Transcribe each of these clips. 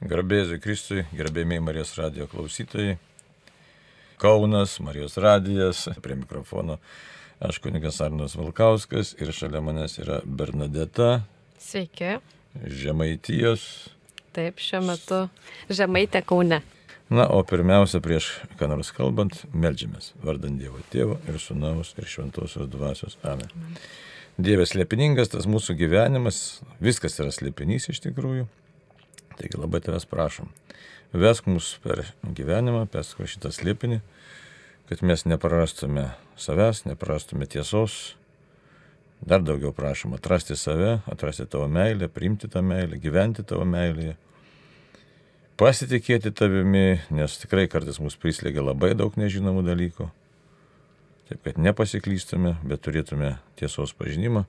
Garbėsiu Kristui, gerbėmiai Marijos radio klausytojai. Kaunas, Marijos radijas, prie mikrofono aš kunigas Arnas Valkauskas ir šalia manęs yra Bernadeta. Sveiki. Žemaitijos. Taip, šiuo metu Žemaitė Kaune. Na, o pirmiausia, prieš ką nors kalbant, melžiamės vardant Dievo Tėvo ir Sūnaus ir Šventosios Dvasios. Amen. Dievas slėpiningas, tas mūsų gyvenimas, viskas yra slėpinys iš tikrųjų. Taigi labai tavęs prašom, vesk mus per gyvenimą, per šitą slėpinį, kad mes neprarastume savęs, neprarastume tiesos. Dar daugiau prašom atrasti save, atrasti tavo meilę, priimti tą meilę, gyventi tavo meilėje. Pasitikėti tavimi, nes tikrai kartais mus prislėgia labai daug nežinomų dalykų. Taip kad nepasiklystume, bet turėtume tiesos pažinimą,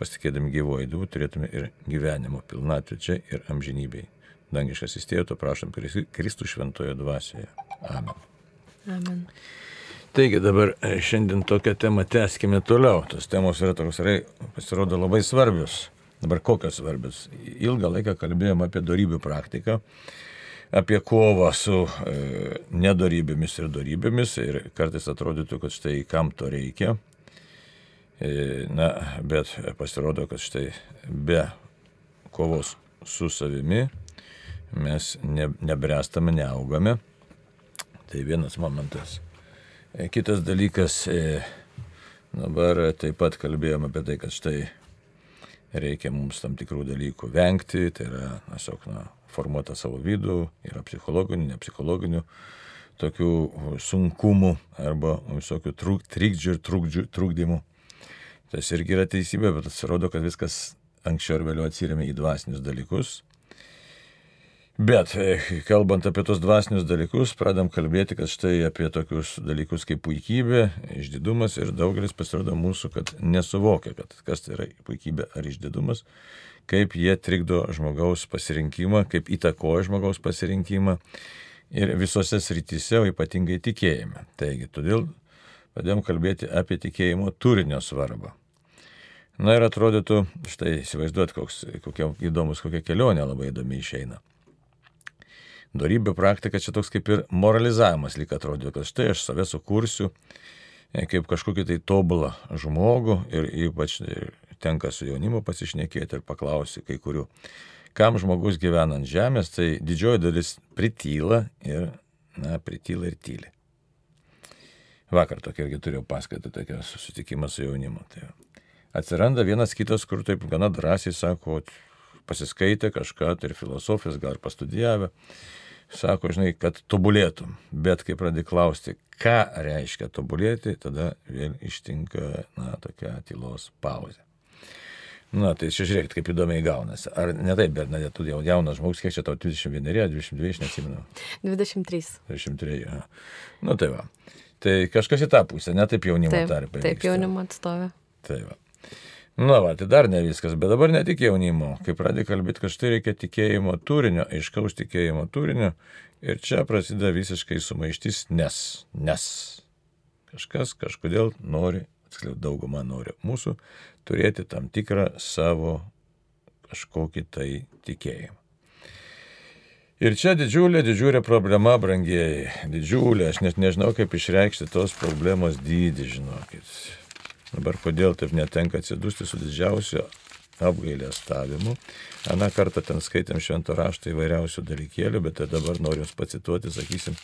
pasitikėdami gyvoji Dievu, turėtume ir gyvenimo pilnatvę čia ir amžinybėje dangiškas įstėjo, prašom Kristų šventojo dvasioje. Amen. Amen. Taigi dabar e, šiandien tokią temą tęskime toliau. Tos temos yra toks, pasirodo, labai svarbios. Dabar kokios svarbios? Ilgą laiką kalbėjome apie darybių praktiką, apie kovą su e, nedorybėmis ir dorybėmis ir kartais atrodytų, kad štai kam to reikia. E, na, bet pasirodo, kad štai be kovos su savimi mes ne, nebrestame, neaugame. Tai vienas momentas. E, kitas dalykas, e, dabar taip pat kalbėjome apie tai, kad štai reikia mums tam tikrų dalykų vengti, tai yra, tiesiog, na, formuoti savo vidų, yra psichologinių, nepsichologinių tokių sunkumų arba visokių truk, trikdžių ir trukdžių, trukdymų. Tas irgi yra teisybė, bet atsirodo, kad viskas anksčiau ir vėliau atsiriamė į dvasinius dalykus. Bet e, kalbant apie tos dvasinius dalykus, pradam kalbėti, kad štai apie tokius dalykus kaip puikybė, išdidumas ir daugelis pasirodo mūsų, kad nesuvokia, kad kas tai yra puikybė ar išdidumas, kaip jie trikdo žmogaus pasirinkimą, kaip įtakoja žmogaus pasirinkimą ir visose srityse, o ypatingai tikėjime. Taigi, todėl pradėjom kalbėti apie tikėjimo turinio svarbą. Na ir atrodytų, štai įsivaizduot, koks, kokia įdomus, kokia kelionė labai įdomi išeina darybių praktika čia toks kaip ir moralizavimas lyg atrodo, kad štai aš save sukursiu e, kaip kažkokį tai tobulą žmogų ir ypač e, tenka su jaunimu pasišnekėti ir paklausti kai kurių, kam žmogus gyvena ant žemės, tai didžioji dalis prityla ir, na, prityla ir tyli. Vakar tokia irgi turėjau paskaitą, tokia susitikimą su jaunimu. Tai atsiranda vienas kitas, kur taip gana drąsiai sako, pasiskaitė kažką, tai ir filosofijas gal ir pastudijavę, sako, žinai, kad tobulėtum, bet kai pradė klausti, ką reiškia tobulėti, tada vėl ištinka, na, tokia tylos pauzė. Na, tai čia žiūrėkit, kaip įdomiai gaunasi. Ar ne taip, bet, na, tu jau jaunas žmogus, kiek čia tau 21, 22, aš neatsimenu. 23. 23, ja. Nu, tai va. Tai kažkas į tą pusę, ne taip jaunimo taip, tarpe. Taip, jaunimo atstovė. Tai va. Na, va, tai dar ne viskas, bet dabar ne tik jaunimo, kai pradė kalbėti, kad štai reikia tikėjimo turinio, aiškaus tikėjimo turinio ir čia prasideda visiškai sumaištis, nes, nes kažkas kažkodėl nori, tiksliau dauguma nori mūsų, turėti tam tikrą savo kažkokį tai tikėjimą. Ir čia didžiulė, didžiulė problema, brangieji, didžiulė, aš net nežinau, kaip išreikšti tos problemos dydį, žinokit. Dabar kodėl taip netenka atsidusti su didžiausiu apgailės stavimu. Aną kartą ten skaitėm švento rašto įvairiausių dalykėlių, bet tai dabar noriu jums pacituoti, sakysim,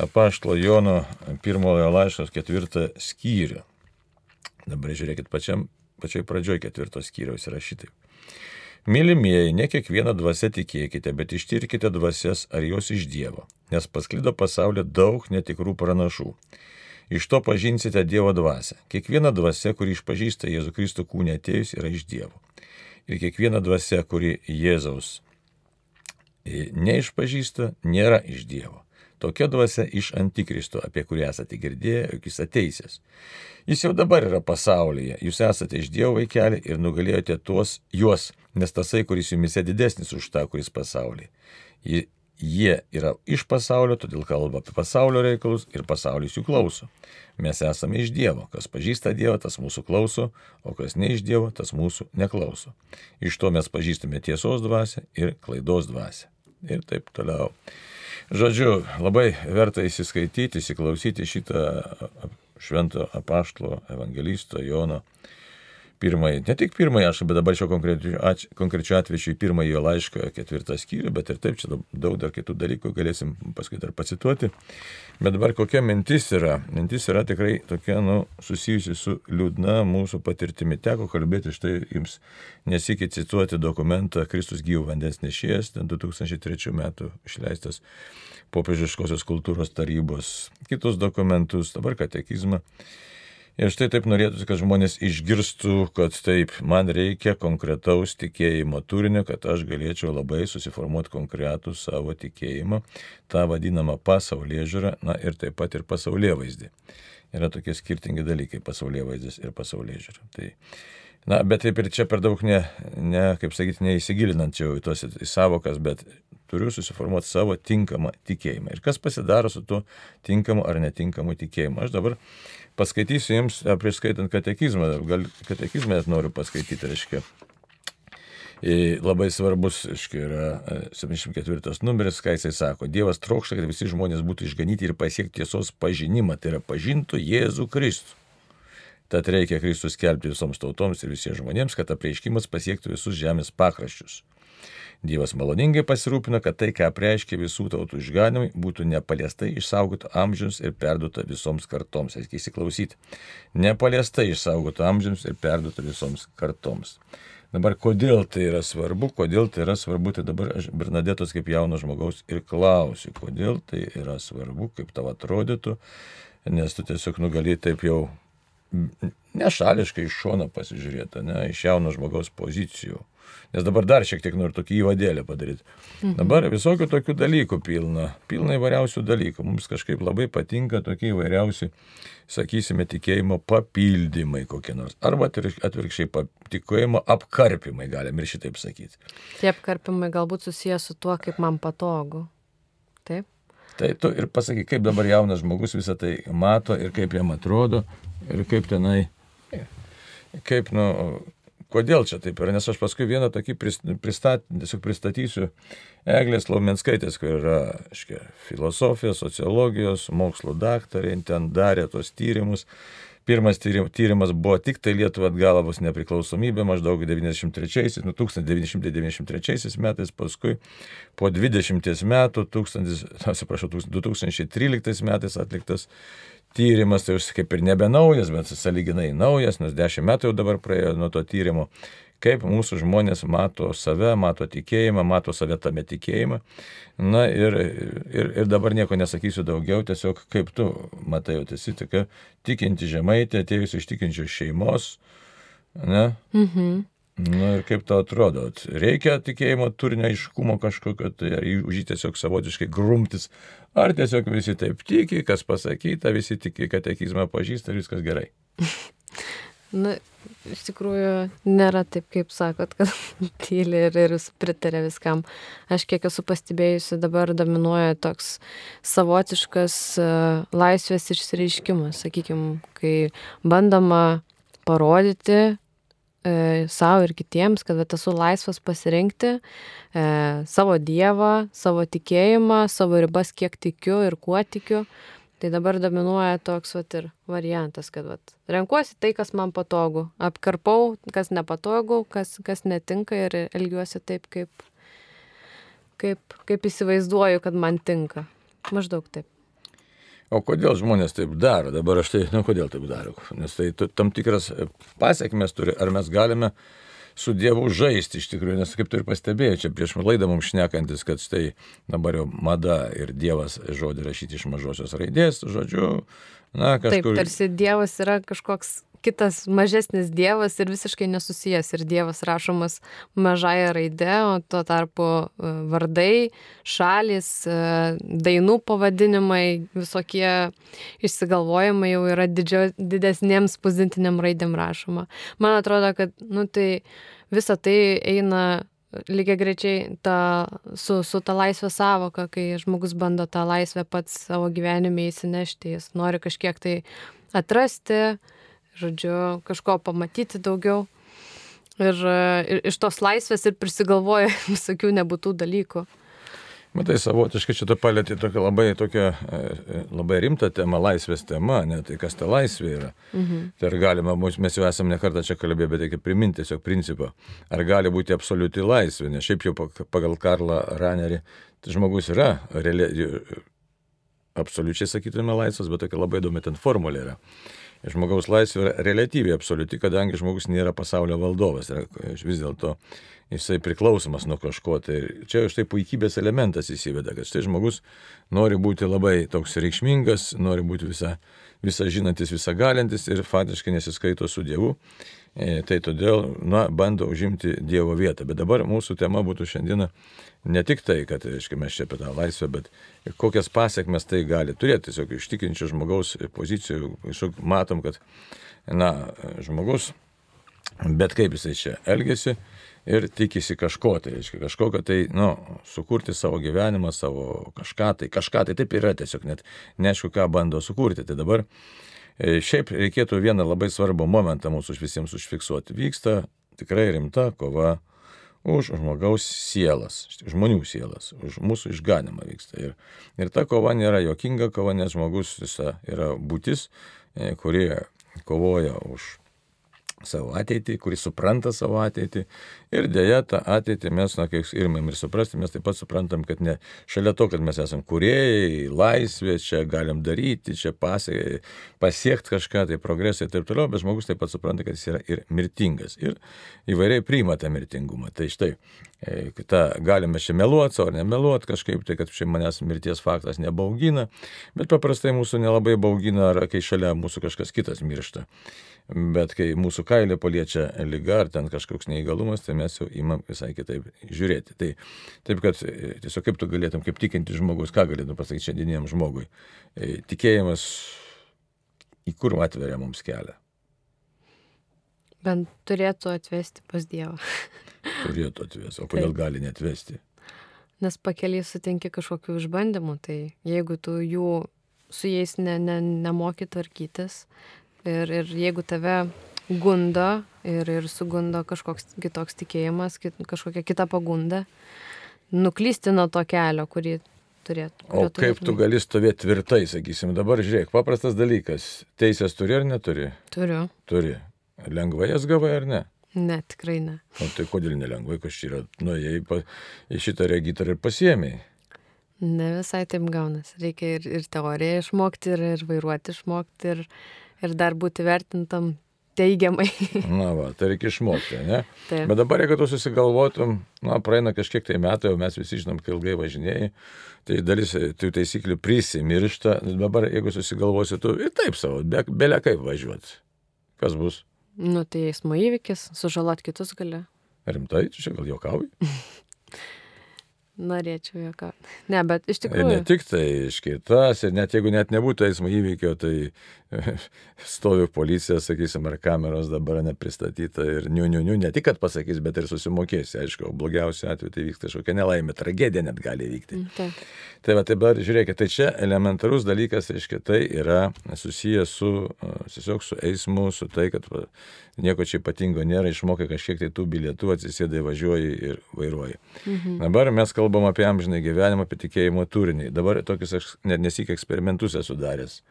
apaštlo Jono pirmojo laiškos ketvirtą skyrių. Dabar žiūrėkit pačiam, pačioj pradžioj ketvirto skyriaus yra šitaip. Mylimieji, ne kiekvieną dvasę tikėkite, bet ištirkite dvasias ar jos iš Dievo, nes pasklido pasaulyje daug netikrų pranašų. Iš to pažinsite Dievo dvasę. Kiekviena dvasia, kuri išpažįsta Jėzų Kristų kūnė atėjus, yra iš Dievo. Ir kiekviena dvasia, kuri Jėzaus neišpažįsta, nėra iš Dievo. Tokia dvasia iš antikristo, apie kurį esate girdėję, jog jis ateisės. Jis jau dabar yra pasaulyje, jūs esate iš Dievo vaikelį ir nugalėjote tuos juos, nes tasai, kuris jumise didesnis už tą, kuris pasaulyje. Jie yra iš pasaulio, todėl kalba apie pasaulio reikalus ir pasaulis jų klauso. Mes esame iš Dievo. Kas pažįsta Dievą, tas mūsų klauso, o kas ne iš Dievo, tas mūsų neklauso. Iš to mes pažįstame tiesos dvasę ir klaidos dvasę. ir taip toliau. Žodžiu, labai verta įsiskaityti, įsiklausyti šitą švento apaštalo evangelisto Jono pirmąjį, ne tik pirmąjį aš, bet dabar šio konkrečiu atveju į pirmąjį jo laišką ketvirtą skyrių, bet ir taip čia daug dar kitų dalykų galėsim paskui dar pacituoti. Bet dabar kokia mintis yra? Mintis yra tikrai tokia, nu, susijusi su liūdna mūsų patirtimi. Teko kalbėti štai jums nesikį cituoti dokumentą Kristus gyvų vandens nešėjas, ten 2003 metų išleistas popiežiškosios kultūros tarybos, kitus dokumentus, dabar katekizmą. Ir štai taip norėtųsi, kad žmonės išgirstų, kad taip, man reikia konkretaus tikėjimo turinio, kad aš galėčiau labai susiformuoti konkretų savo tikėjimą, tą vadinamą pasaulyje žiūrą, na ir taip pat ir pasaulyje vaizdį. Yra tokie skirtingi dalykai - pasaulyje vaizdas ir pasaulyje žiūra. Tai, na, bet taip ir čia per daug ne, ne kaip sakyti, neįsigilinant jau į tos į savokas, bet turiu susiformuoti savo tinkamą tikėjimą. Ir kas pasidaro su tuo tinkamu ar netinkamu tikėjimu. Aš dabar paskaitysiu jums, prieš skaitant katekizmą, gal katekizmą net noriu paskaityti, reiškia. Labai svarbus, aiškiai, yra 74 numeris, ką jisai sako. Dievas trokšta, kad visi žmonės būtų išganyti ir pasiekti tiesos pažinimą, tai yra pažintų Jėzų Kristų. Tad reikia Kristus skelbti visoms tautoms ir visiems žmonėms, kad apreiškimas pasiektų visus žemės pakraščius. Dievas maloningai pasirūpino, kad tai, ką reiškia visų tautų išganimai, būtų nepaliestai išsaugota amžiams ir perduota visoms kartoms. Reikia įsiklausyti. Nepaliestai išsaugota amžiams ir perduota visoms kartoms. Dabar kodėl tai yra svarbu, kodėl tai yra svarbu, tai dabar aš Bernadetos kaip jauno žmogaus ir klausiu, kodėl tai yra svarbu, kaip tau atrodytų, nes tu tiesiog nugali taip jau nešališkai iš šono pasižiūrėti, ne, iš jauno žmogaus pozicijų Nes dabar dar šiek tiek noriu tokį įvadėlį padaryti. Mhm. Dabar visokių tokių dalykų pilna. Pilna įvairiausių dalykų. Mums kažkaip labai patinka tokie įvairiausi, sakysime, tikėjimo papildymai kokie nors. Arba atvirkščiai tikėjimo apkarpimai, galim ir šitaip sakyti. Tie apkarpimai galbūt susijęs su tuo, kaip man patogu. Taip? Tai tu ir pasakyk, kaip dabar jaunas žmogus visą tai mato ir kaip jam atrodo ir kaip tenai, kaip, nu, Kodėl čia taip yra? Nes aš paskui vieną tokį pristat, pristatysiu Eglės Laumenskaitės, kur yra škia, filosofijos, sociologijos, mokslo daktarė, ten darė tos tyrimus. Pirmas tyrimas buvo tik tai Lietuva atgalavus nepriklausomybė maždaug 93, nu, 1993 metais, paskui po 20 metų, 1000, atsiprašau, 2013 metais atliktas tyrimas, tai jau kaip ir nebe naujas, bet saliginai naujas, nes dešimt metų jau dabar praėjo nuo to tyrimo, kaip mūsų žmonės mato save, mato tikėjimą, mato save tame tikėjimą. Na ir, ir, ir dabar nieko nesakysiu daugiau, tiesiog kaip tu matai, jau esi tokia tikinti žemaitė, atėjusi iš tikinčios šeimos. Ne? Mhm. Na ir kaip tau atrodo, reikia tikėjimo turinio aiškumo kažkokio, tai ar už jį tiesiog savotiškai grumtis, ar tiesiog visi taip tiki, kas pasakyta, visi tiki, kad tekizmą pažįsta ir viskas gerai. Na, iš tikrųjų, nėra taip, kaip sakot, kad tyli ir, ir pritarė viskam. Aš kiek esu pastebėjusi, dabar dominuoja toks savotiškas uh, laisvės išsireiškimas, sakykime, kai bandoma parodyti, e, savo ir kitiems, kad esu laisvas pasirinkti e, savo Dievą, savo tikėjimą, savo ribas, kiek tikiu ir kuo tikiu. Tai dabar dominuoja toks vat, ir variantas, kad vat, renkuosi tai, kas man patogu, apkarpau, kas nepatogu, kas, kas netinka ir elgiuosi taip, kaip, kaip, kaip įsivaizduoju, kad man tinka. Maždaug taip. O kodėl žmonės taip daro? Dabar aš tai, nu, kodėl taip daro? Nes tai tam tikras pasiekmes turi, ar mes galime su Dievu žaisti iš tikrųjų, nes kaip tu ir pastebėjai, čia prieš laidą mums šnekantis, kad štai dabar jau mada ir Dievas žodį rašyti iš mažosios raidės, žodžiu, na, kažkur. Taip, tarsi Dievas yra kažkoks kitas mažesnis dievas ir visiškai nesusijęs. Ir dievas rašomas mažąją raidę, o tuo tarpu e, vardai, šalis, e, dainų pavadinimai, visokie išsigalvojimai jau yra didžio, didesniems spausdintiniam raidėm rašoma. Man atrodo, kad nu, tai visa tai eina lygiai grečiai ta, su, su ta laisvė savoka, kai žmogus bando tą laisvę pats savo gyvenime įsinešti, jis nori kažkiek tai atrasti, žodžiu, kažko pamatyti daugiau. Ir, ir iš tos laisvės ir prisigalvoja visokių nebūtų dalykų. Matai, savotiškai čia tu palėti tokią labai, tokią, e, e, labai rimtą temą, laisvės tema, ne tai kas ta laisvė yra. Mhm. Tai ar galima, mes jau esame nekartą čia kalbėję, bet reikia priminti tiesiog principą, ar gali būti absoliuti laisvė, nes šiaip jau pagal Karlą Ranerį tai žmogus yra reali, absoliučiai sakytume laisvas, bet tokia labai įdomi ten formulė yra. Žmogaus laisvė yra relatyviai absoliuti, kadangi žmogus nėra pasaulio valdovas. Vis dėlto jisai priklausomas nuo kažko. Tai čia štai puikybės elementas įsiveda, kad štai žmogus nori būti labai toks reikšmingas, nori būti visa, visa žinantis, visa galintis ir faktiškai nesiskaito su Dievu. E, tai todėl, na, bando užimti Dievo vietą. Bet dabar mūsų tema būtų šiandieną ne tik tai, kad, aiškiai, mes čia apie tą laisvę, bet kokias pasiekmes tai gali turėti. Tiesiog ištikinčio žmogaus pozicijų, matom, kad, na, žmogus, bet kaip jisai čia elgesi, ir tikisi kažko, tai reiškia kažkokio tai, nu, sukurti savo gyvenimą, savo kažką tai, kažką tai taip yra tiesiog, net neaišku, ką bando sukurti. Tai dabar šiaip reikėtų vieną labai svarbų momentą mūsų visiems užfiksuoti. Vyksta tikrai rimta kova už žmogaus sielas, žmonių sielas, už mūsų išganimą vyksta. Ir, ir ta kova nėra jokinga kova, nes žmogus visa yra būtis, e, kurie kovoja už savo ateitį, kuris supranta savo ateitį. Ir dėja, tą ateitį mes, na, kaip ir mums ir suprasti, mes taip pat suprantam, kad ne šalia to, kad mes esame kuriejai, laisvė, čia galim daryti, čia pasie, pasiekti kažką, tai progresą ir taip toliau, bet žmogus taip pat supranta, kad jis yra ir mirtingas. Ir įvairiai priima tą mirtingumą. Tai štai, e, ta, galime čia meluoti ar nemeluoti kažkaip, tai kad čia manęs mirties faktas nebaugina, bet paprastai mūsų nelabai baugina, ar kai šalia mūsų kažkas kitas miršta. Bet kai mūsų kailį paliečia lyga ar ten kažkoks neįgalumas, tai mes jau imam visai kitaip žiūrėti. Tai taip, kad e, tiesiog kaip tu galėtum, kaip tikinti žmogus, ką galėtum pasakyti šiandieniam žmogui. E, tikėjimas į kur atveria mums kelią. Bent turėtų atvesti pas Dievą. turėtų atvesti, o kodėl Taip. gali netvesti? Nes pakeliai sutinki kažkokių išbandymų, tai jeigu tu jų su jais ne, ne, nemoki tvarkytis, Ir, ir jeigu tave gundo ir, ir sugundo kažkoks kitoks tikėjimas, kit, kažkokia kita pagunda, nuklysti nuo to kelio, kurį turėtų. O kaip tu gali stovėti tvirtai, sakysim, dabar žiūrėk, paprastas dalykas. Teisės turi ar neturi? Turiu. Turi. Lengvai jas gavai ar ne? Ne, tikrai ne. O tai kodėl nelengvai, kas čia yra, nu, jei pa, į šitą regitrą ir pasiemiai? Ne visai taip gaunas. Reikia ir, ir teoriją išmokti, ir, ir vairuoti išmokti, ir, ir dar būti vertintam teigiamai. Na, va, tai reikia išmokti, ne? Taip. Bet dabar, jeigu tu susigalvotum, na, praeina kažkiek tai metų, jau mes visi žinom, kai ilgai važinėjai, tai dalis tų taisyklių prisimiršta, dabar, jeigu susigalvosi, tu ir taip savo, be, belia kaip važiuoti. Kas bus? Nu, tai eismo įvykis, sužalot kitus gali. Rimtai, tu čia gal juokauji? Norėčiau jokau. Ne, bet iš tikrųjų. Ir ne tik tai iš kitas, ir net jeigu net nebūtų eismo įvykio, tai stovi policija, sakysim, ar kameros dabar nepristatyta ir niu, niu, niu, ne tik, kad pasakys, bet ir susimokės, aišku, blogiausiu atveju tai vyksta kažkokia nelaimė, tragedija net gali vykti. Mm, taip. Tai va, tai dabar žiūrėkite, tai čia elementarus dalykas, aiškiai, tai yra susijęs su, tiesiog su eismu, su tai, kad va, nieko čia ypatingo nėra, išmokai kažkiek tai tų bilietų, atsisėdai, važiuoji ir vairuoji. Mhm. Dabar mes kalbam apie amžinai gyvenimą, apie tikėjimo turinį. Dabar tokius aš net nesik eksperimentus esu daręs.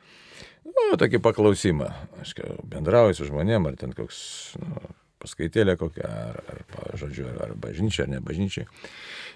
Nu, tokį paklausimą. Aš bendrauju su žmonėm, ar ten koks nu, paskaitėlė kokia, ar, ar, žodžiu, ar bažnyčia, ar ne bažnyčia.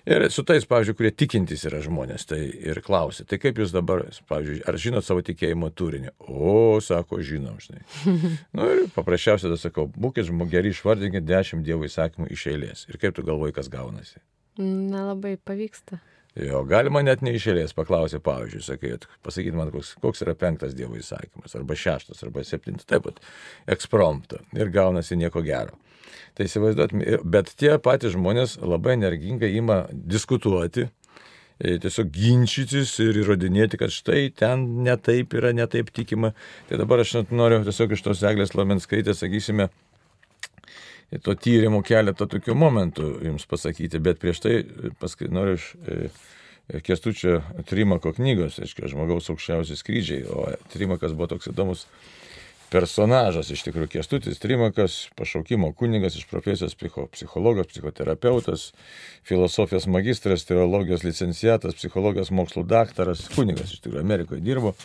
Ir su tais, pavyzdžiui, kurie tikintys yra žmonės, tai ir klausia, tai kaip jūs dabar, pavyzdžiui, ar žinot savo tikėjimo turinį? O, sako, žinom, žinai. Na nu, ir paprasčiausiai, tada sakau, būkit žmogus geri, išvardinkit dešimt dievų įsakymų iš eilės. Ir kaip tu galvoji, kas gaunasi? Nelabai pavyksta. Jo, galima net neišėlės paklausyti, pavyzdžiui, sakai, pasakyt man, koks, koks yra penktas Dievo įsakymas, arba šeštas, arba septintas, taip pat, eksprompto. Ir gaunasi nieko gero. Tai įsivaizduot, bet tie patys žmonės labai energingai ima diskutuoti, e, tiesiog ginčytis ir įrodinėti, kad štai ten netaip yra, netaip tikima. Tai dabar aš noriu tiesiog iš tos eglės lamenskaitės, sakysime, to tyrimo keletą tokių momentų jums pasakyti, bet prieš tai paskui noriu iš e, Kestučio Trimako knygos, aiškiai, žmogaus aukščiausi skrydžiai, o Trimakas buvo toks įdomus personažas iš tikrųjų Kestutis Trimakas, pašaukimo kunigas iš profesijos psicho, psichologas, psichoterapeutas, filosofijos magistras, teologijos licenciatas, psichologijos mokslų daktaras, kunigas iš tikrųjų Amerikoje dirbo.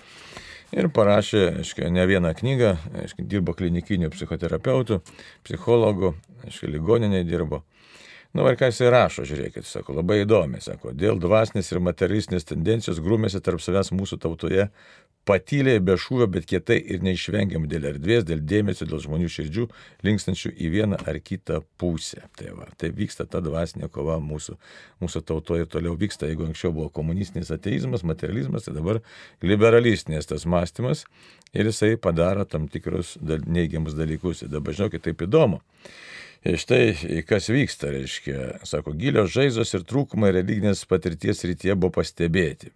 Ir parašė, aiškiai, ne vieną knygą, aiškiai, dirbo klinikiniu psichoterapeutu, psichologu, aiškiai, ligoniniai dirbo. Nu, ir ką jisai rašo, žiūrėkit, sako, labai įdomi, sako, dėl dvasinės ir materialistinės tendencijos grūmėsi tarp savęs mūsų tautoje patylė be šūvio, bet kietai ir neišvengiam dėl erdvės, dėl dėmesio, dėl žmonių širdžių, linkstančių į vieną ar kitą pusę. Tai, va, tai vyksta ta dvasinė kova mūsų, mūsų tautoje toliau vyksta. Jeigu anksčiau buvo komunistinis ateizmas, materializmas, tai dabar liberalistinės tas mąstymas ir jisai padaro tam tikrus neigiamus dalykus. Ir dabar žinokit, taip įdomu. Štai kas vyksta, reiškia, sako, gilios žaizos ir trūkumai religinės patirties rytyje buvo pastebėti.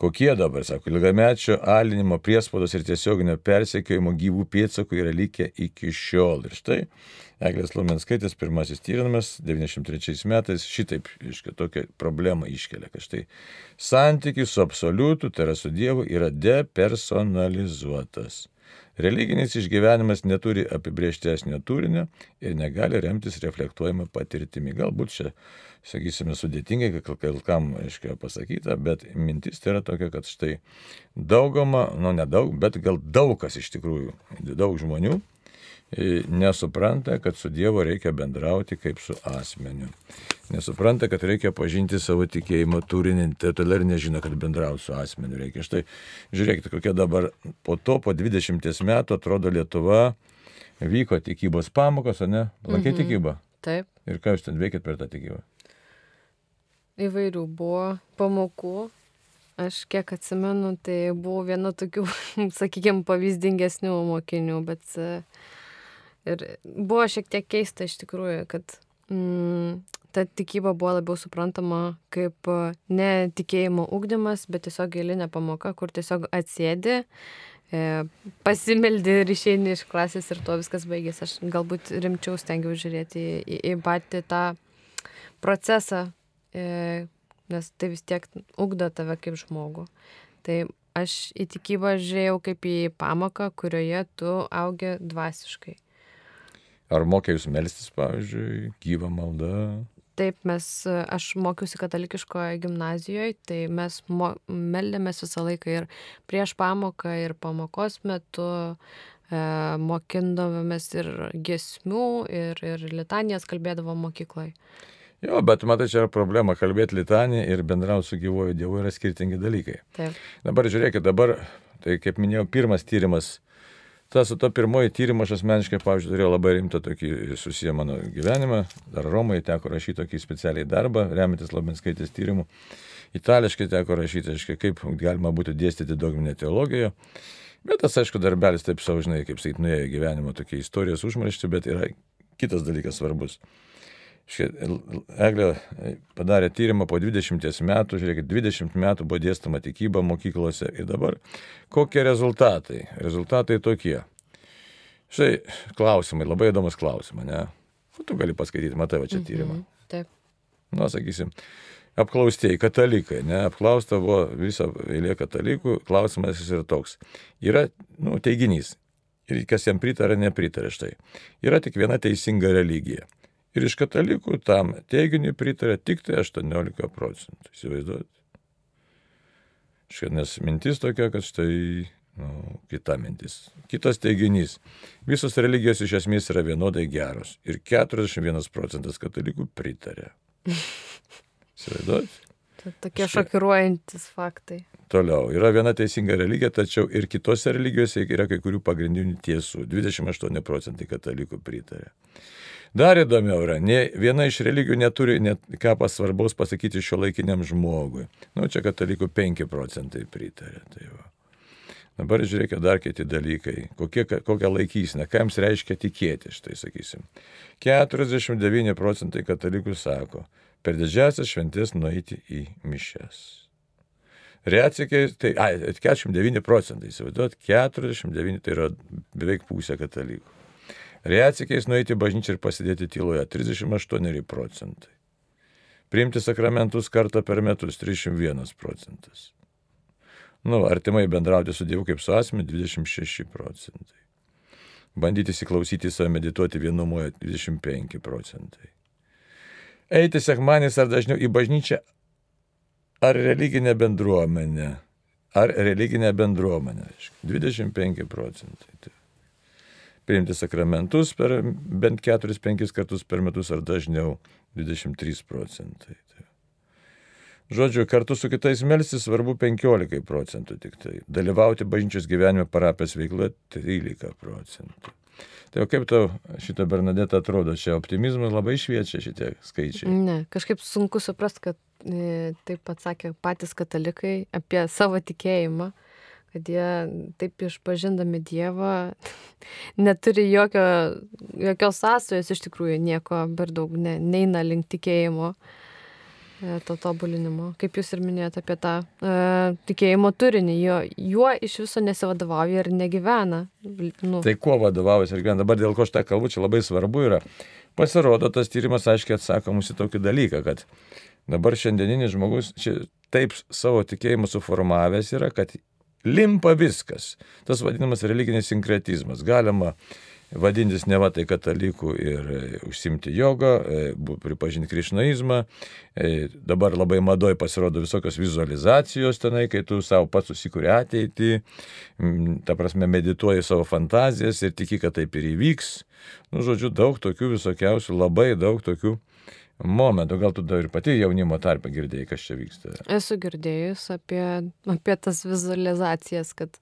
Kokie dabar, sako, ilgamečio alinimo priespaudos ir tiesioginio persekiojimo gyvų pėdsakų yra likę iki šiol. Ir štai Eglės Lumenskaitis pirmasis tyrimas 93 metais šitaip, iškia, tokią problemą iškelia, kad štai santykis su absoliutu, tai yra su Dievu, yra depersonalizuotas. Religinis išgyvenimas neturi apibrieštesnio turinio ir negali remtis reflektuojama patirtimi. Galbūt čia, sakysime, sudėtingai, kai kam, aiškiai, pasakyta, bet mintis tai yra tokia, kad štai daugama, nu nedaug, bet gal daug kas iš tikrųjų, daug žmonių nesupranta, kad su Dievu reikia bendrauti kaip su asmeniu nesupranta, kad reikia pažinti savo tikėjimo turinį, tai todėl ir nežino, kad bendrauti su asmeniu reikia. Štai žiūrėkite, kokia dabar po to, po 20 metų atrodo Lietuva, vyko tikybos pamokos, ar ne? Lankė mhm. tikybą. Taip. Ir ką jūs ten veikėt per tą tikybą? Įvairių buvo pamokų. Aš kiek atsimenu, tai buvo viena tokių, sakykime, pavyzdingesnių mokinių, bet ir buvo šiek tiek keista iš tikrųjų, kad mm, ta tikyba buvo labiau suprantama kaip e, ne tikėjimo ugdymas, bet tiesiog gilinė pamoka, kur tiesiog atsėdi, e, pasimeldi ir išeini iš klasės ir tuo viskas baigėsi. Aš galbūt rimčiau stengiau žiūrėti į, į, į patį tą procesą, e, nes tai vis tiek ugdo tave kaip žmogų. Tai aš į tikybą žiūrėjau kaip į pamoką, kurioje tu augi dvasiškai. Ar mokė jūs melstis, pavyzdžiui, gyvą maldą? Taip, mes, aš mokiausi katalikiškoje gimnazijoje, tai mes mo, meldėmės visą laiką ir prieš pamoką, ir pamokos metu e, mokindavomės ir gesmių, ir, ir litanijas kalbėdavom mokykloje. Jo, bet matai, čia yra problema, kalbėti litanį ir bendrauti su gyvoju Dievu yra skirtingi dalykai. Taip. Dabar žiūrėkit, dabar, tai kaip minėjau, pirmas tyrimas ta su to pirmoji tyrimo aš asmeniškai, pavyzdžiui, turėjau labai rimtą tokį susiję mano gyvenimą. Dar Romoje teko rašyti tokį specialiai darbą, remiantis Labinskaitės tyrimų. Itališkai teko rašyti, aiškiai, kaip galima būtų dėstyti dogminę teologiją. Bet tas, aišku, darbelis taip savo, žinai, kaip sakyt, nuėjo gyvenimo tokia istorijos užmaršti, bet yra kitas dalykas svarbus. Eglė padarė tyrimą po 20 metų, žiūrėkit, 20 metų buvo dėstama tikyba mokyklose ir dabar kokie rezultatai? Rezultatai tokie. Štai klausimai, labai įdomus klausimai, ne? O tu gali paskaityti, matai va čia mhm, tyrimą. -hmm, taip. Na, sakysim, apklaustieji katalikai, ne, apklausta buvo visą eilė katalikų, klausimas jis yra toks. Yra, nu, teiginys. Ir kas jam pritarė, nepritarė štai. Yra tik viena teisinga religija. Ir iš katalikų tam teiginiui pritarė tik tai 18 procentų. Įsivaizduojate? Nes mintis tokia, kad štai nu, kita mintis. Kitas teiginys. Visos religijos iš esmės yra vienodai geros. Ir 41 procentas katalikų pritarė. Įsivaizduojate? Tokie šokiruojantis faktai. Toliau. Yra viena teisinga religija, tačiau ir kitose religijose yra kai kurių pagrindinių tiesų. 28 procentai katalikų pritarė. Dar įdomiau yra, ne, viena iš religijų neturi net ką pasvarbaus pasakyti šio laikiniam žmogui. Nu, čia katalikų 5 procentai pritarė. Tai va. Dabar žiūrėkite dar kiti dalykai. Kokie, kokią laikysime, ką jums reiškia tikėti, štai sakysim. 49 procentai katalikų sako, per didžiasias šventės nueiti į mišes. Reacikiai, tai, ai, 49 procentai, įsivaizduot, 49 tai yra beveik pusė katalikų. Reacikiais nueiti bažnyčią ir pasidėti tyloje 38 procentai. Priimti sakramentus kartą per metus 31 procentas. Nu, artimai bendrauti su Dievu kaip su asmeniu 26 procentai. Bandyti įsiklausyti save, medituoti vienumoje 25 procentai. Eiti sekmanis ar dažniau į bažnyčią ar religinę bendruomenę. Ar religinę bendruomenę. 25 procentai. Tai priimti sakramentus per bent 4-5 kartus per metus ar dažniau 23 procentai. Tai. Žodžiu, kartu su kitais melsis svarbu 15 procentų tik tai. Dalyvauti bažnyčios gyvenime parapės veikloje 13 procentų. Tai o kaip tau šitą Bernadetą atrodo, čia optimizmas labai šviečia šitie skaičiai? Ne, kažkaip sunku suprasti, kad e, taip atsakė patys katalikai apie savo tikėjimą kad jie taip išpažindami Dievą neturi jokio, jokios sąsajos iš tikrųjų, nieko per daug ne, neina link tikėjimo, e, to tobulinimo. Kaip jūs ir minėjote apie tą e, tikėjimo turinį, jo, juo iš viso nesivadovauja ir negyvena. Nu. Tai kuo vadovaujasi ir gyvena? Dabar dėl ko aš tą kalbu, čia labai svarbu yra. Pasirodo, tas tyrimas aiškiai atsako mūsų tokį dalyką, kad dabar šiandieninis žmogus čia taip savo tikėjimą suformavęs yra, kad limpa viskas. Tas vadinamas religinis sinkretizmas. Galima vadintis ne va tai katalikų ir e, užsimti jogą, e, pripažinti krišnaizmą. E, dabar labai madoj pasirodo visokios vizualizacijos tenai, kai tu savo pats susikūrė ateitį, ta prasme medituoji savo fantazijas ir tiki, kad taip ir įvyks. Nu, žodžiu, daug tokių visokiausių, labai daug tokių momentų, gal tu dar ir pati jaunimo tarpe girdėjai, kas čia vyksta? Esu girdėjus apie, apie tas vizualizacijas, kad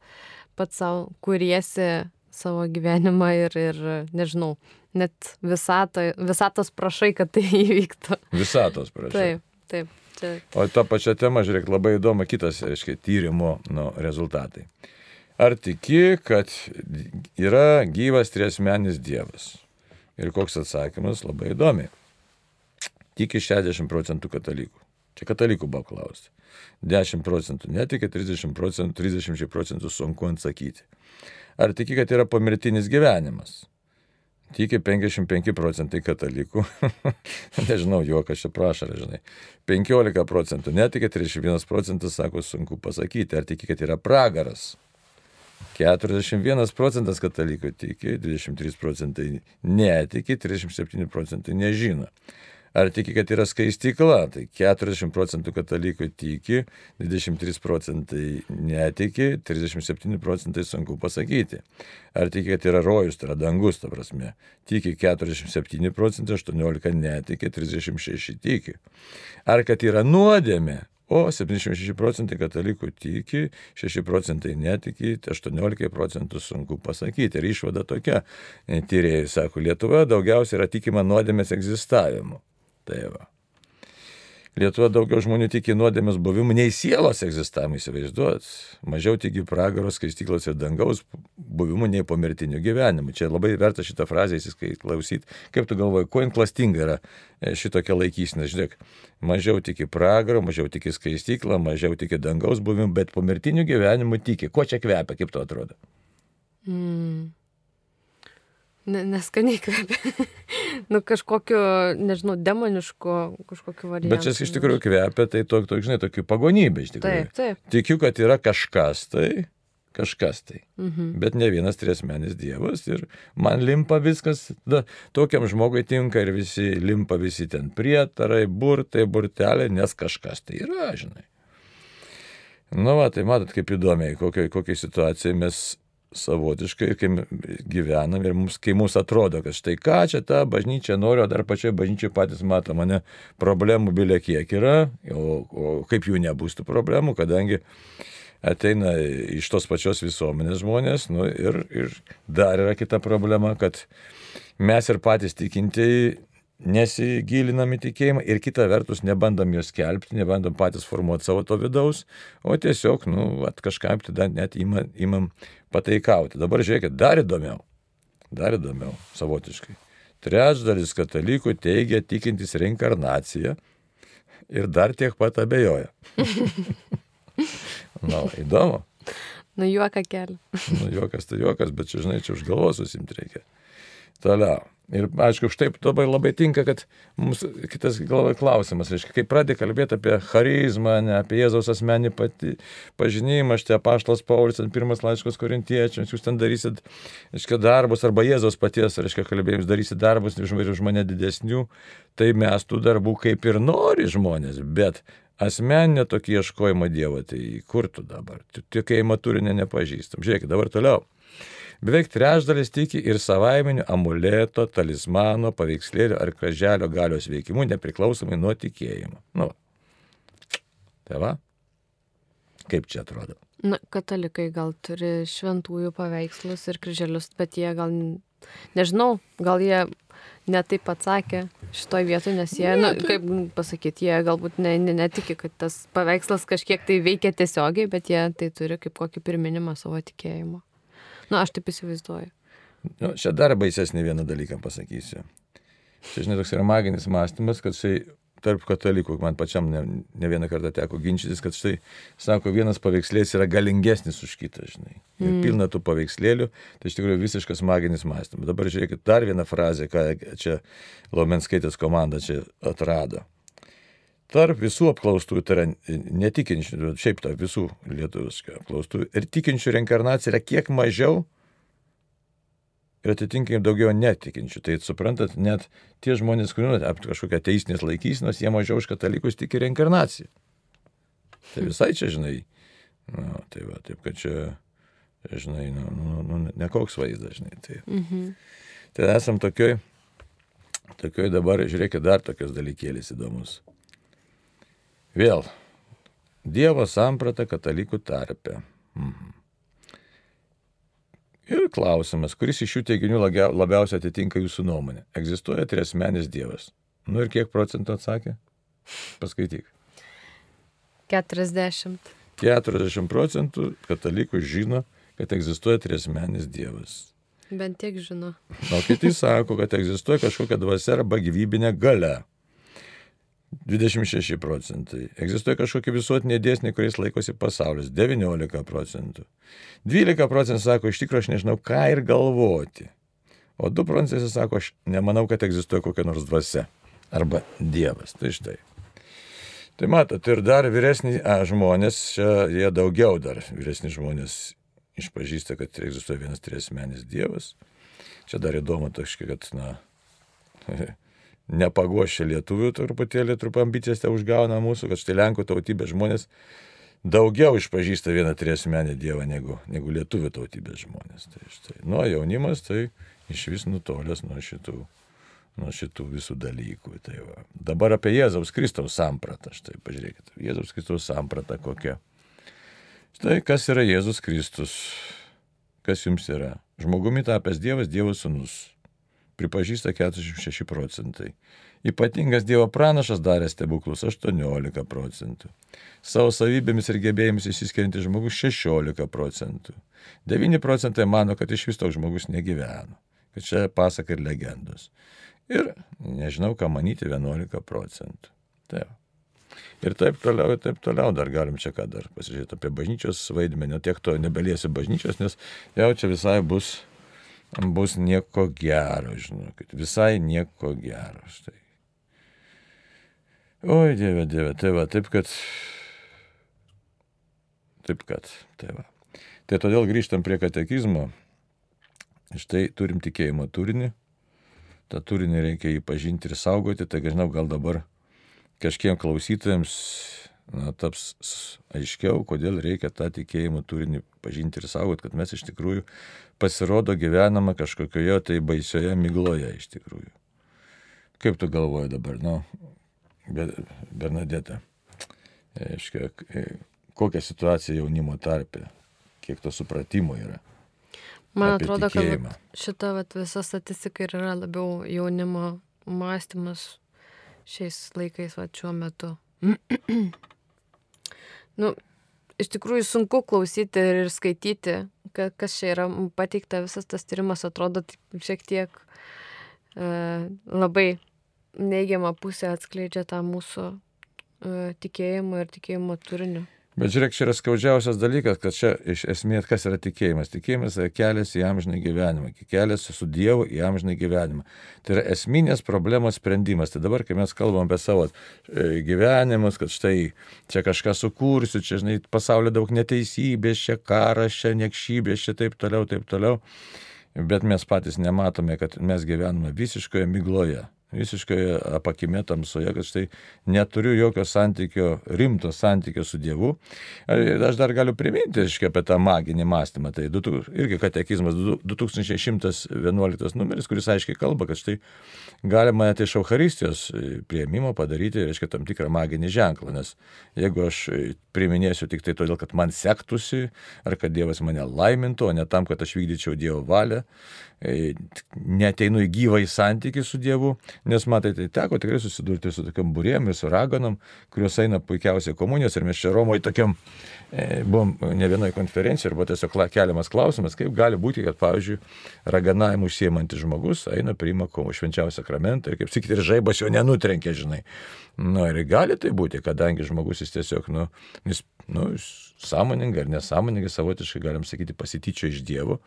pats savo kuriesi savo gyvenimą ir, ir nežinau, net visato, visatos prašai, kad tai įvyktų. Visatos prašai. Taip, taip. Čia... O tą pačią temą, žiūrėk, labai įdomu kitas, reiškia, tyrimo nu, rezultatai. Ar tiki, kad yra gyvas triesmenis Dievas? Ir koks atsakymas labai įdomi tiki 60 procentų katalikų. Čia katalikų buvo klausti. 10 procentų netiki, 30 procentų, 30 procentų sunku atsakyti. Ar tiki, kad yra pomirtinis gyvenimas? Tiki 55 procentai katalikų. Nežinau, juokas čia prašo, žinai. 15 procentų netiki, 31 procentas sako sunku pasakyti. Ar tiki, kad yra pragaras? 41 procentas katalikų tiki, 23 procentai netiki, 37 procentai nežino. Ar tiki, kad yra skaistykla? Tai 40 procentų katalikų tiki, 23 procentai netiki, 37 procentai sunku pasakyti. Ar tiki, kad yra rojus, tai yra dangus, ta prasme. Tiki 47 procentai, 18 netiki, 36 tiki. Ar kad yra nuodėmė? O 76 procentai katalikų tiki, 6 procentai netiki, 18 procentų sunku pasakyti. Ir išvada tokia, tyrėjai sako, Lietuva daugiausiai yra tikima nuodėmės egzistavimu. Tai va. Lietuva daugiau žmonių tiki nuodėmės buvimu, nei sielos egzistavimą įsivaizduot. Mažiau tiki pragaros, skaistyklos ir dangaus buvimu, nei pomirtiniu gyvenimu. Čia labai verta šitą frazę įsiklausyti. Kaip tu galvoji, kuo inklastinga yra e, šitokia laikysena? Žiūrėk, mažiau tiki pragaro, mažiau tiki skaistyklą, mažiau tiki dangaus buvimu, bet pomirtiniu gyvenimu tiki. Ko čia kvepia, kaip tu atrodo? Mm. Neskaniai kvepia. nu, kažkokio, nežinau, demoniško kažkokio varianto. Bet čia iš tikrųjų kvepia, tai to, to, žinai, tokių pagonybė iš tikrųjų. Taip, taip. Tikiu, kad yra kažkas tai, kažkas tai. Mhm. Bet ne vienas triesmenis Dievas ir man limpa viskas, da, tokiam žmogui tinka ir visi limpa visi ten prietarai, burtai, burtelė, nes kažkas tai yra, žinai. Nu, va, tai matot, kaip įdomiai, kokiai, kokiai situacijai mes savotiškai, kai gyvenam ir mums, kai mums atrodo, kad štai ką čia ta bažnyčia nori, o dar pačioje bažnyčioje patys mato mane, problemų bilė kiek yra, o, o kaip jų nebus tų problemų, kadangi ateina iš tos pačios visuomenės žmonės, nu, ir, ir dar yra kita problema, kad mes ir patys tikintieji nesigilinam į tikėjimą ir kita vertus nebandom jos skelbti, nebandom patys formuoti savo to vidaus, o tiesiog, nu, at kažkaip tada net imam, imam pataikauti. Dabar žiūrėkit, dar įdomiau, dar įdomiau, savotiškai. Trečdalis katalikų teigia tikintis reinkarnaciją ir dar tiek pat abejoja. Na, įdomu. Nu, juoka kelią. nu, juokas tai juokas, bet čia, žinai, čia už galvos susimti reikia. Toliau. Ir aišku, štai labai labai tinka, kad mums kitas klausimas, reiškia, kai pradė kalbėti apie charizmą, ne apie Jėzaus asmenį pati, pažinimą, štai apaštalas Paulius, pirmas laiškos korintiečiams, jūs ten darysit, reiškia, darbus, arba Jėzaus paties, reiškia, kalbėjimus darysit darbus už mane didesnių, tai mes tų darbų kaip ir nori žmonės, bet asmeninė tokį ieškojimą Dievo, tai kur tu dabar? Tikėjimo turinį nepažįstam. Žiūrėkit, dabar toliau. Beveik trečdalis tiki ir savaiminiu amuleto, talismano, paveikslėlio ar kraželio galios veikimu nepriklausomai nuo tikėjimo. Nu. Tai va. Kaip čia atrodo? Na, katalikai gal turi šventųjų paveikslus ir kryželius, bet jie gal, nežinau, gal jie netaip atsakė šitoj vietoj, nes jie, na, nu, kaip pasakyti, jie galbūt ne, ne, netiki, kad tas paveikslas kažkiek tai veikia tiesiogiai, bet jie tai turi kaip kokį pirminimą savo tikėjimo. Na, aš taip įsivaizduoju. Nu, čia dar baisesnį vieną dalyką pasakysiu. Čia, žinai, toks yra maginis mąstymas, kad štai tarp katalikų, man pačiam ne, ne vieną kartą teko ginčytis, kad štai, sako, vienas paveikslėlis yra galingesnis už kitą, žinai. Ir mm. pilna tų paveikslėlių, tai iš tikrųjų visiškas maginis mąstymas. Dabar žiūrėkit, dar vieną frazę, ką čia Lomenskaitės komanda čia atrado. Tarp visų apklaustųjų, tai yra netikinčių, šiaip tarp visų lietuviškų apklaustųjų ir tikinčių reinkarnacija yra kiek mažiau ir atitinkamai daugiau netikinčių. Tai suprantat, net tie žmonės, kurių nu, kažkokia teisinės laikysinos, jie mažiau už katalikus tiki reinkarnaciją. Tai visai čia, žinai, nu, tai va, taip kad čia, žinai, nu, nu, nu, nekoks vaizdas, žinai. Tai, mhm. tai esam tokioj, tokioj dabar, žiūrėkit, dar tokios dalykėlis įdomus. Vėl. Dievo samprata katalikų tarpe. Mhm. Ir klausimas, kuris iš šių teiginių labiausiai atitinka jūsų nuomonę? Egzistuoja triasmenis Dievas. Nu ir kiek procentų atsakė? Paskaityk. 40. 40 procentų katalikų žino, kad egzistuoja triasmenis Dievas. Bent tiek žino. O kiti sako, kad egzistuoja kažkokia dvasia arba gyvybinė gale. 26 procentai. Egzistuoja kažkokie visuotiniai dėsniai, kuriais laikosi pasaulis. 19 procentų. 12 procentų sako, iš tikrųjų aš nežinau, ką ir galvoti. O 2 procentai sako, aš nemanau, kad egzistuoja kokia nors dvasia. Arba Dievas. Tai štai. Tai matot, ir dar vyresni a, žmonės, čia jie daugiau dar vyresni žmonės išpažįsta, kad egzistuoja vienas triesmenis Dievas. Čia dar įdomu, taškai, kad, na, nepagošia lietuvių truputėlį, trup ambicijas te užgauna mūsų, kad štai Lenkų tautybės žmonės daugiau išpažįsta vieną triesmenį Dievą negu, negu lietuvių tautybės žmonės. Tai štai, nuo jaunimas tai iš vis nutolęs nuo šitų, nuo šitų visų dalykų. Tai va. Dabar apie Jėzaus Kristaus sampratą, štai pažiūrėkite, Jėzaus Kristaus samprata kokia. Štai kas yra Jėzus Kristus, kas jums yra. Žmogumi tapęs Dievas, Dievo sūnus pripažįsta 46 procentai. Ypatingas Dievo pranašas darė stebuklus 18 procentų. Savo savybėmis ir gebėjimais įsiskiriantis žmogus 16 procentų. 9 procentai mano, kad iš vis toks žmogus negyveno. Kad čia pasaka ir legendos. Ir nežinau, ką manyti 11 procentų. Taip. Ir taip toliau, ir taip toliau dar galim čia ką dar pasižiūrėti apie bažnyčios vaidmenį, tiek to nebeliesi bažnyčios, nes jau čia visai bus bus nieko gero, žinokit, visai nieko gero. Štai. Oi, Dieve, Dieve, tai va, taip kad. Taip kad, tai va. Tai todėl grįžtam prie katekizmo. Štai turim tikėjimo turinį. Ta turinį reikia jį pažinti ir saugoti. Tai žinau, gal dabar kažkiem klausytojams na, taps aiškiau, kodėl reikia tą tikėjimo turinį pažinti ir saugoti, kad mes iš tikrųjų pasirodo gyvename kažkokioje tai baisioje migloje iš tikrųjų. Kaip tu galvoji dabar, nu, Bernadeta, aiškia, kokia situacija jaunimo tarpe, kiek to supratimo yra? Man atrodo, tikėjimą. kad šita vat, visa statistika yra labiau jaunimo mąstymas šiais laikais, va, šiuo metu. nu, iš tikrųjų sunku klausyti ir skaityti, kas čia yra pateikta, visas tas tyrimas atrodo šiek tiek e, labai neigiamą pusę atskleidžia tą mūsų e, tikėjimą ir tikėjimo turiniu. Bet žiūrėk, čia yra skaudžiausias dalykas, kad čia iš esmės kas yra tikėjimas. Tikėjimas yra kelias į amžiną gyvenimą, kelias su Dievu į amžiną gyvenimą. Tai yra esminės problemos sprendimas. Tai dabar, kai mes kalbam apie savo e, gyvenimus, kad štai čia kažką sukursiu, čia, žinai, pasaulyje daug neteisybės, čia karas, čia niekšybės, čia taip toliau, taip toliau. Bet mes patys nematome, kad mes gyvename visiškoje migloje visiškai apakime tamsoje, kad štai neturiu jokio santykio, rimto santykio su Dievu. Aš dar galiu priminti, aiškiai, apie tą maginį mąstymą. Tai irgi katekizmas 2111 numeris, kuris aiškiai kalba, kad štai galima net iš Euharistijos prieimimo padaryti, reiškia, tam tikrą maginį ženklą. Nes jeigu aš priminėsiu tik tai todėl, kad man sektųsi, ar kad Dievas mane laimintų, o ne tam, kad aš vykdyčiau Dievo valią, E, neteinu į gyvą į santykį su Dievu, nes matai, tai teko tikrai susidurti su tokiam burėm ir su raganom, kurios eina puikiausiai komunijos ir mes čia Romoje tokiam, e, buvom ne vienoje konferencijoje ir buvo tiesiog keliamas klausimas, kaip gali būti, kad, pavyzdžiui, raganavimu užsiemantis žmogus eina, priima švenčiausią sakramentą ir, kaip sakyti, ir žaibas jo nenutrenkia, žinai. Na nu, ir gali tai būti, kadangi žmogus jis tiesiog, nu, jis, nu, sąmoningai ar nesąmoningai savotiškai, galim sakyti, pasityčio iš Dievo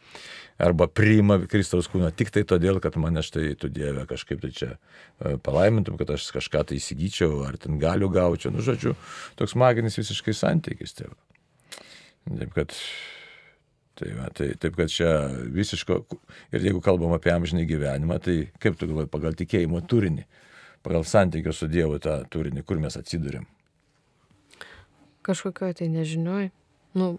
arba priima Kristaus kūną tik tai todėl, kad mane štai tu Dieve kažkaip tai čia e, palaimintum, kad aš kažką tai įsigyčiau, ar ten galiu gaučiau. Nu, žodžiu, toks maginis visiškai santykis tėvų. Taip kad, tai, va, tai, taip kad čia visiško, ir jeigu kalbam apie amžinį gyvenimą, tai kaip tu galvoji pagal tikėjimo turinį, pagal santykio su Dievu tą turinį, kur mes atsidūrėm? Kažkokioje tai nežinioj. Nu,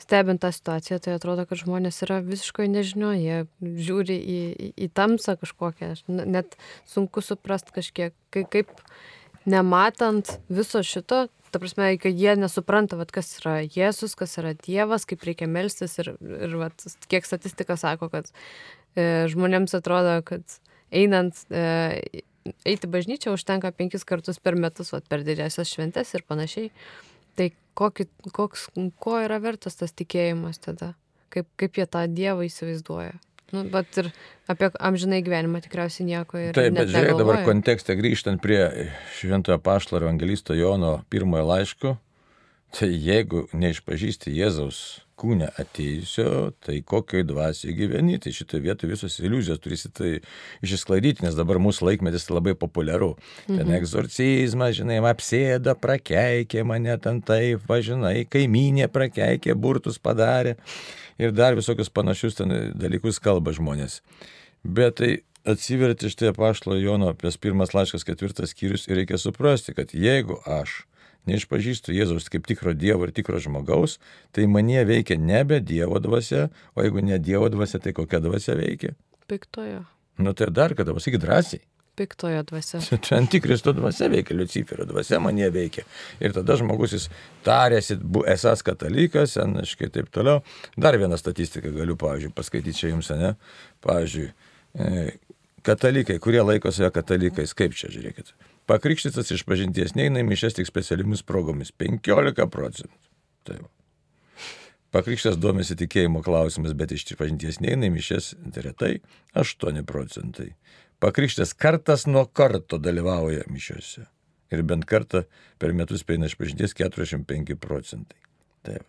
stebint tą situaciją, tai atrodo, kad žmonės yra visiškai nežinioje, jie žiūri į, į, į tamsą kažkokią, net sunku suprast kažkiek, kai, kaip nematant viso šito, ta prasme, kai jie nesupranta, vat, kas yra Jėzus, kas yra Dievas, kaip reikia melstis ir, ir vat, kiek statistika sako, kad e, žmonėms atrodo, kad einant e, eiti bažnyčią užtenka penkis kartus per metus, vat, per didžiasias šventes ir panašiai. Tai kokį, koks, ko yra vertas tas tikėjimas tada? Kaip, kaip jie tą Dievą įsivaizduoja? Nu, bet ir apie amžinai gyvenimą tikriausiai nieko ir. Taip, bet žiūrėk dabar kontekste grįžtant prie šventojo paštalo evangelisto Jono pirmojo laiško, tai jeigu neišpažįsti Jėzaus kūne atėjusio, tai kokioj dvasiai gyveni, tai šitoje vietoje visos iliuzijos turisi tai išsklaidyti, nes dabar mūsų laikmetis labai populiaru. Ten mhm. egzorcizmas, žinai, apsėda, prakeikė mane ten taip, važinai, kaiminė prakeikė, burtus padarė ir dar visokius panašius ten dalykus kalba žmonės. Bet tai atsiverti štai pašlo Jono, pės pirmas laiškas ketvirtas skyrius ir reikia suprasti, kad jeigu aš neišpažįstu Jėzaus kaip tikro Dievo ir tikro žmogaus, tai manie veikia nebe Dievo dvasia, o jeigu ne Dievo dvasia, tai kokia dvasia veikia? Piktojo. Nu tai dar kada pasakyk drąsiai. Piktojo dvasia. Čia antikristo dvasia veikia, Luciferio dvasia manie veikia. Ir tada žmogus jis tarėsi, esas katalikas, anaškai taip toliau. Dar vieną statistiką galiu, pavyzdžiui, paskaityti čia jums, ne? Pavyzdžiui, e, katalikai, kurie laiko save katalikais, kaip čia žiūrėkit. Pakrikštytas iš pažinties neina į mišes tik specialiomis progomis - 15 procentų. Taip. Pakrikštas domisi tikėjimo klausimas, bet iš pažinties neina į mišes retai - 8 procentai. Pakrikštas kartas nuo karto dalyvauja mišiuose. Ir bent kartą per metus peina iš pažinties 45 procentai. Taip.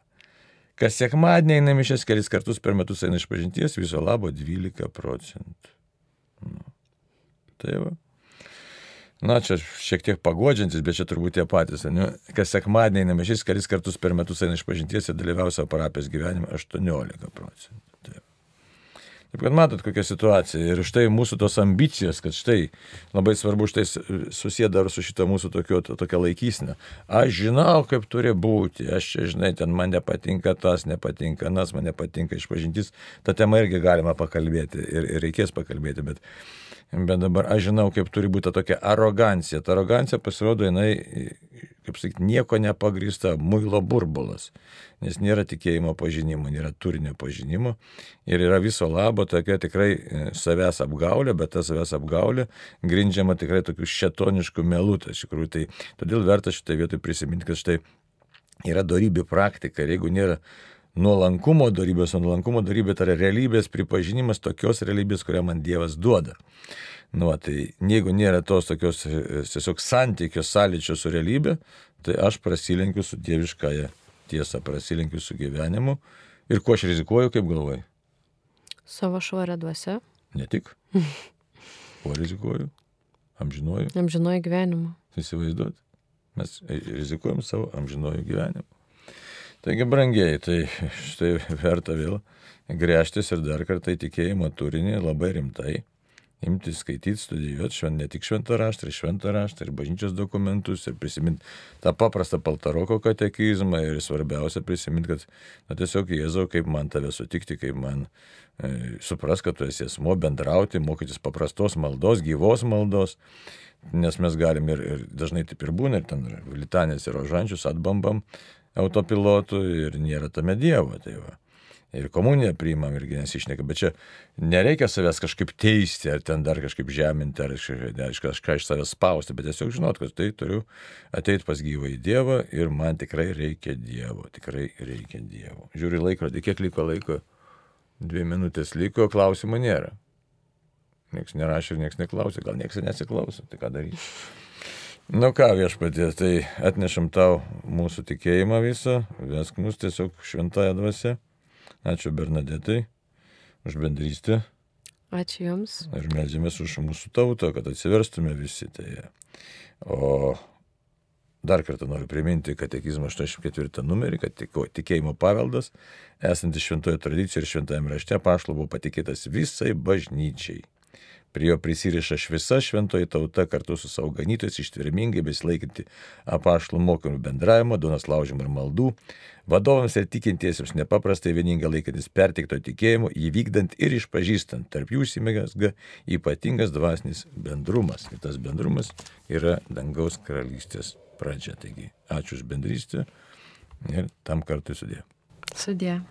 Kas sekmadienį eina mišes kelis kartus per metus eina iš pažinties, viso labo 12 procentų. Nu. Tai va. Na, čia šiek tiek pagodžiantis, bet čia turbūt tie patys. Ne? Kas sekmadienį nemažys kelis kartus per metus eina iš pažinties ir dalyvausia parapijos gyvenime 18 procentų. Taip. Taip kad matot, kokia situacija. Ir štai mūsų tos ambicijos, kad štai labai svarbu štai susėda su šitą mūsų tokio, to, tokia laikysnė. Aš žinau, kaip turi būti. Aš čia, žinai, ten man nepatinka tas, nepatinka nas, man nepatinka išpažintis. Ta tema irgi galima pakalbėti ir, ir reikės pakalbėti. Bet Bet dabar aš žinau, kaip turi būti tokia arogancija. Ta arogancija pasirodo, jinai, kaip sakyti, nieko nepagrįsta, muilo burbulas. Nes nėra tikėjimo pažinimo, nėra turinio pažinimo. Ir yra viso labo tokia tikrai e, savęs apgaulė, bet ta savęs apgaulė grindžiama tikrai tokių šetoniškų melų. Tai iš tikrųjų, tai todėl verta šitą vietą prisiminti, kad štai yra darybių praktika. Ir jeigu nėra nuolankumo darybės, o nuolankumo darybė tai yra realybės pripažinimas tokios realybės, kurią man Dievas duoda. Nu, tai jeigu nėra tos tokios tiesiog santykios sąlyčio su realybė, tai aš prasilenkiu su dieviškąją tiesą prasilenkiu su gyvenimu. Ir kuo aš rizikuoju, kaip galvai? Savo švarę dvasę. Ne tik. Kuo rizikuoju? Amžinuoju. Amžinuoju gyvenimu. Įsivaizduot. Mes rizikuojam savo amžinuoju gyvenimu. Taigi, brangiai, tai štai verta vėl grėžtis ir dar kartą įtikėjimo turinį labai rimtai imti skaityti, studijuoti švent, ne tik šventą raštą, ir šventą raštą, ir bažnyčios dokumentus, ir prisiminti tą paprastą paltaroko katekizmą, ir svarbiausia prisiminti, kad na, tiesiog Jėzau, kaip man tave sutikti, kaip man e, supras, kad tu esi asmo, bendrauti, mokytis paprastos maldos, gyvos maldos, nes mes galim ir, ir dažnai taip ir būna, ir ten litanės ir ožančius atbambam autopilotų ir nėra tame Dievo. Tai va ir komuniją priimam irgi nesišneka, bet čia nereikia savęs kažkaip teisti, ar ten dar kažkaip žeminti, ar kažką iš savęs spausti, bet tiesiog žinot, kad tai turiu ateiti pas gyvą į Dievą ir man tikrai reikia Dievo, tikrai reikia Dievo. Žiūri laikrodį, kiek liko laiko, dvi minutės liko, klausimų nėra. Niekas nerašė ir niekas neklausė, gal niekas nesiklauso, tai ką daryti. Nu ką viešpatė, tai atnešam tau mūsų tikėjimą visą, vesk mus tiesiog šventąją dvasę. Ačiū Bernadetai už bendrystę. Ačiū Jums. Ir melžiamės už mūsų tautą, kad atsiverstume visi. Tai. O dar kartą noriu priminti katekizmo 84 numerį, kad tikėjimo paveldas, esantis šventoje tradicijoje ir šventajame rašte, pašlo buvo patikėtas visai bažnyčiai. Prie jo prisiriša visa šventoji tauta kartu su savo ganytojais ištvermingai besilaikinti apaštalų mokymų bendravimo, duonos laužimo ir maldų, vadovams ir tikintiesiems nepaprastai vieningai laikantis pertikto tikėjimo, įvykdant ir išpažįstant, tarp jų įsimėgasga ypatingas dvasinis bendrumas. Ir tas bendrumas yra dangaus karalystės pradžia. Taigi, ačiū už bendrystę ir tam kartui sudė. Sudė.